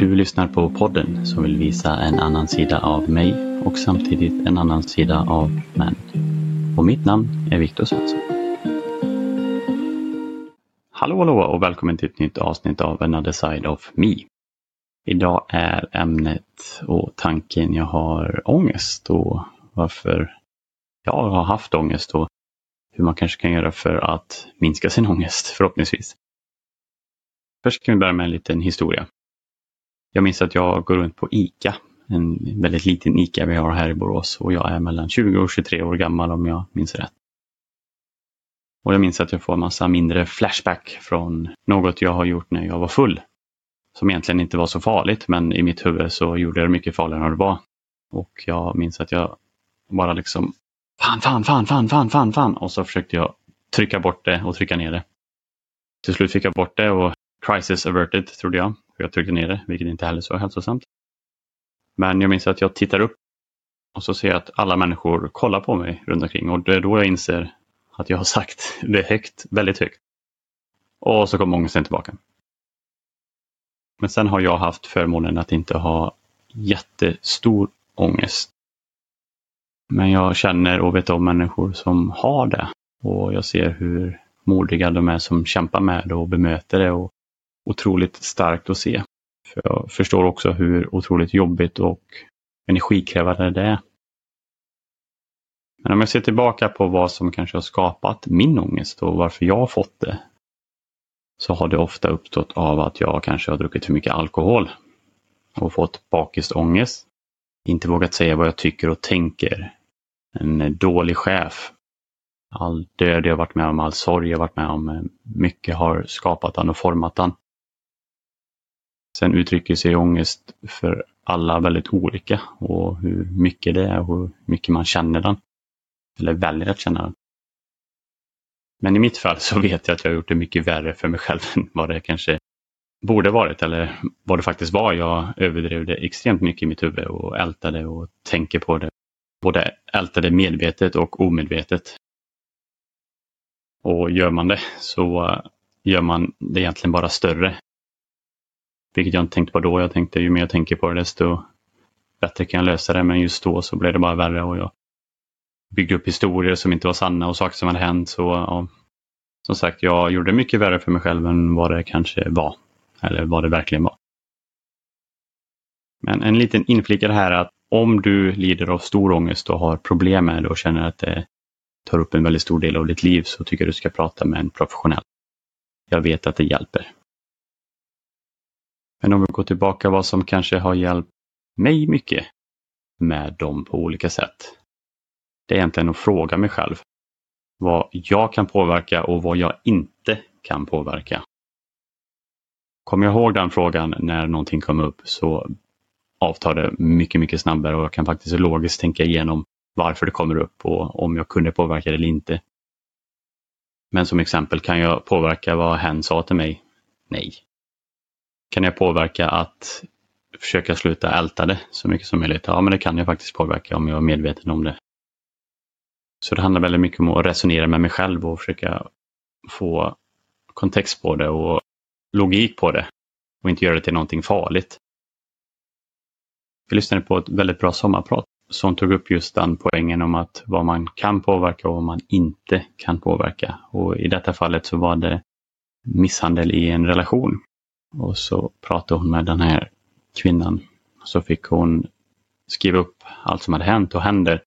Du lyssnar på podden som vill visa en annan sida av mig och samtidigt en annan sida av män. Och mitt namn är Viktor Svensson. Hallå hallå och välkommen till ett nytt avsnitt av Another Side of Me. Idag är ämnet och tanken jag har ångest och varför jag har haft ångest och hur man kanske kan göra för att minska sin ångest förhoppningsvis. Först kan vi börja med en liten historia. Jag minns att jag går runt på ICA, en väldigt liten ICA vi har här i Borås och jag är mellan 20 och 23 år gammal om jag minns rätt. Och jag minns att jag får en massa mindre flashback från något jag har gjort när jag var full. Som egentligen inte var så farligt men i mitt huvud så gjorde jag det mycket farligare än det var. Och jag minns att jag bara liksom Fan, fan, fan, fan, fan, fan, fan och så försökte jag trycka bort det och trycka ner det. Till slut fick jag bort det och crisis averted trodde jag. Och jag tryckte ner det, vilket inte heller så hälsosamt. Men jag minns att jag tittar upp och så ser jag att alla människor kollar på mig runt omkring och det är då jag inser att jag har sagt det högt, väldigt högt. Och så kom ångesten tillbaka. Men sen har jag haft förmånen att inte ha jättestor ångest. Men jag känner och vet om människor som har det. Och jag ser hur modiga de är som kämpar med det och bemöter det. Och otroligt starkt att se. För jag förstår också hur otroligt jobbigt och energikrävande det är. Men om jag ser tillbaka på vad som kanske har skapat min ångest och varför jag har fått det. Så har det ofta uppstått av att jag kanske har druckit för mycket alkohol och fått bakisångest. Inte vågat säga vad jag tycker och tänker. En dålig chef. All död jag varit med om, all sorg jag varit med om. Mycket har skapat den och format den. Sen uttrycker sig ångest för alla väldigt olika och hur mycket det är och hur mycket man känner den. Eller väljer att känna den. Men i mitt fall så vet jag att jag har gjort det mycket värre för mig själv än vad det kanske borde varit eller vad det faktiskt var. Jag överdrev det extremt mycket i mitt huvud och ältade och tänker på det. Både ältade medvetet och omedvetet. Och gör man det så gör man det egentligen bara större vilket jag inte tänkte på då. Jag tänkte ju mer jag tänker på det desto bättre kan jag lösa det. Men just då så blev det bara värre och jag byggde upp historier som inte var sanna och saker som hade hänt. Så ja, som sagt, jag gjorde mycket värre för mig själv än vad det kanske var. Eller vad det verkligen var. Men en liten inflikare här att om du lider av stor ångest och har problem med det och känner att det tar upp en väldigt stor del av ditt liv så tycker jag du ska prata med en professionell. Jag vet att det hjälper. Men om vi går tillbaka vad som kanske har hjälpt mig mycket med dem på olika sätt. Det är egentligen att fråga mig själv vad jag kan påverka och vad jag inte kan påverka. Kommer jag ihåg den frågan när någonting kom upp så avtar det mycket, mycket snabbare och jag kan faktiskt logiskt tänka igenom varför det kommer upp och om jag kunde påverka det eller inte. Men som exempel, kan jag påverka vad hen sa till mig? Nej. Kan jag påverka att försöka sluta älta det så mycket som möjligt? Ja, men det kan jag faktiskt påverka om jag är medveten om det. Så det handlar väldigt mycket om att resonera med mig själv och försöka få kontext på det och logik på det och inte göra det till någonting farligt. Vi lyssnade på ett väldigt bra sommarprat som tog upp just den poängen om att vad man kan påverka och vad man inte kan påverka. Och i detta fallet så var det misshandel i en relation. Och så pratade hon med den här kvinnan. Så fick hon skriva upp allt som hade hänt och händer.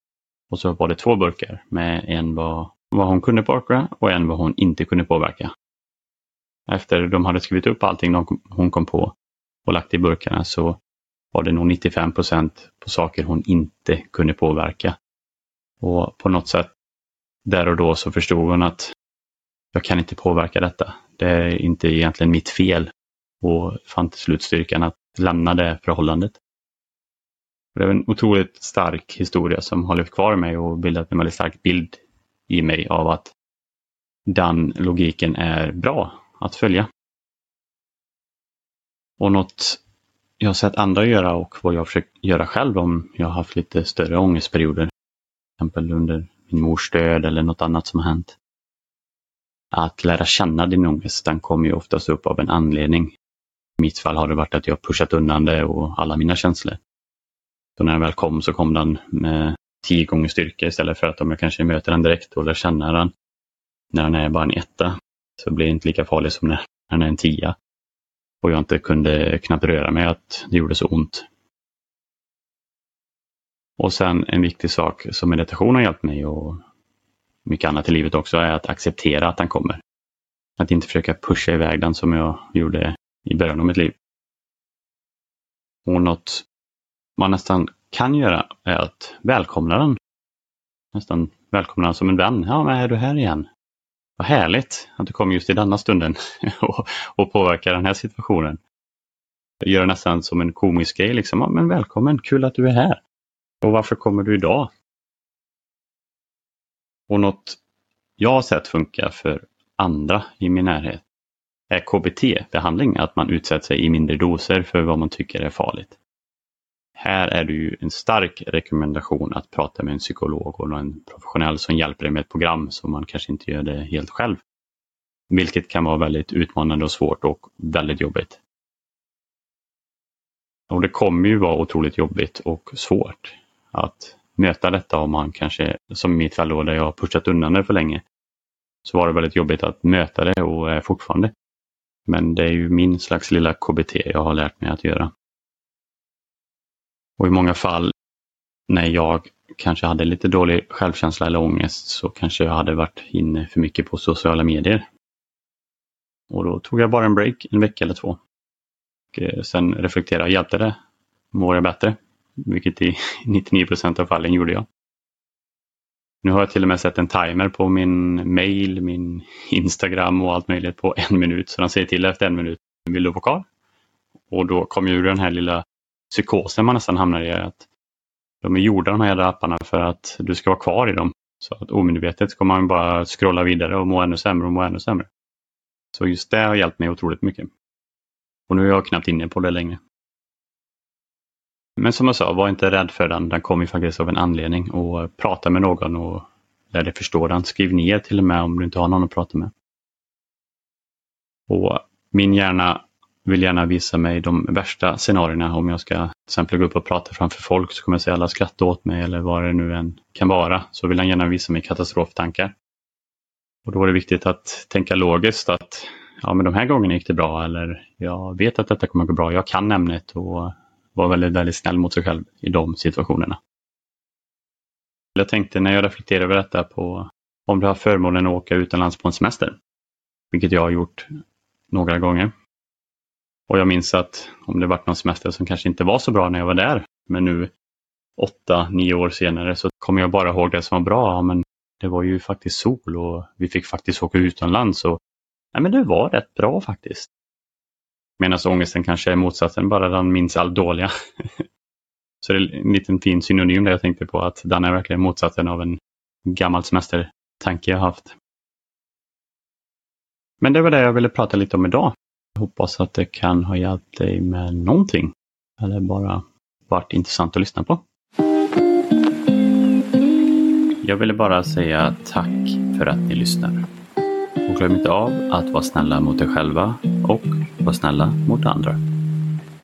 Och så var det två burkar med en vad, vad hon kunde påverka och en vad hon inte kunde påverka. Efter de hade skrivit upp allting hon kom på och lagt i burkarna så var det nog 95 procent på saker hon inte kunde påverka. Och på något sätt där och då så förstod hon att jag kan inte påverka detta. Det är inte egentligen mitt fel och fann till slut styrkan att lämna det förhållandet. Det är en otroligt stark historia som har levt kvar i mig och bildat en väldigt stark bild i mig av att den logiken är bra att följa. Och något jag har sett andra göra och vad jag försökt göra själv om jag har haft lite större ångestperioder. Till exempel under min mors död eller något annat som har hänt. Att lära känna din ångest, den kommer ju oftast upp av en anledning. I mitt fall har det varit att jag pushat undan det och alla mina känslor. Så när den väl kom så kom den med tio gånger styrka istället för att om jag kanske möter den direkt och lär känna den när den är bara en etta så blir det inte lika farligt som när den är en tia. Och jag inte kunde knappt röra mig att det gjorde så ont. Och sen en viktig sak som meditation har hjälpt mig och mycket annat i livet också är att acceptera att den kommer. Att inte försöka pusha iväg den som jag gjorde i början av mitt liv. Och något man nästan kan göra är att välkomna den. Nästan välkomna den som en vän. Ja, men är du här igen? Vad härligt att du kom just i denna stunden och, och påverkar den här situationen. Göra nästan som en komisk grej. Liksom. Ja, men välkommen, kul att du är här. Och varför kommer du idag? Och något jag har sett funka för andra i min närhet KBT-behandling, att man utsätter sig i mindre doser för vad man tycker är farligt. Här är det ju en stark rekommendation att prata med en psykolog och en professionell som hjälper dig med ett program så man kanske inte gör det helt själv. Vilket kan vara väldigt utmanande och svårt och väldigt jobbigt. Och det kommer ju vara otroligt jobbigt och svårt att möta detta om man kanske, som i mitt fall då, där jag har pushat undan det för länge, så var det väldigt jobbigt att möta det och är fortfarande. Men det är ju min slags lilla KBT jag har lärt mig att göra. Och i många fall när jag kanske hade lite dålig självkänsla eller ångest så kanske jag hade varit inne för mycket på sociala medier. Och då tog jag bara en break, en vecka eller två. Och eh, sen reflekterade, jag. hjälpte det? Mår jag bättre? Vilket i 99 procent av fallen gjorde jag. Nu har jag till och med sett en timer på min mail, min Instagram och allt möjligt på en minut. Så den säger till efter en minut, vill du vara kvar? Och då kommer ju den här lilla psykosen man nästan hamnar i. Att de är gjorda de här apparna för att du ska vara kvar i dem. Så att omedvetet kommer man bara scrolla vidare och må ännu sämre och må ännu sämre. Så just det har hjälpt mig otroligt mycket. Och nu är jag knappt inne på det längre. Men som jag sa, var inte rädd för den. Den kommer faktiskt av en anledning. Och prata med någon och lär dig förstå den. Skriv ner till och med om du inte har någon att prata med. Och min hjärna vill gärna visa mig de värsta scenarierna. Om jag ska till exempel gå upp och prata framför folk så kommer jag säga alla skratta åt mig eller vad det nu än kan vara. Så vill han gärna visa mig katastroftankar. Och då är det viktigt att tänka logiskt att ja, men de här gångerna gick det bra eller jag vet att detta kommer att gå bra. Jag kan ämnet och vara väldigt, väldigt snäll mot sig själv i de situationerna. Jag tänkte när jag reflekterade över detta på om du har förmånen att åka utomlands på en semester, vilket jag har gjort några gånger. Och jag minns att om det varit någon semester som kanske inte var så bra när jag var där, men nu åtta, nio år senare så kommer jag bara ihåg det som var bra. Men det var ju faktiskt sol och vi fick faktiskt åka utomlands och ja, men det var rätt bra faktiskt. Medan ångesten kanske är motsatsen, bara den minns allt dåliga. Så det är en liten fin synonym där jag tänkte på att den är verkligen motsatsen av en gammal semestertanke jag haft. Men det var det jag ville prata lite om idag. Jag hoppas att det kan ha hjälpt dig med någonting. Eller bara varit intressant att lyssna på. Jag ville bara säga tack för att ni lyssnar. Och glöm inte av att vara snälla mot er själva och vara snälla mot andra.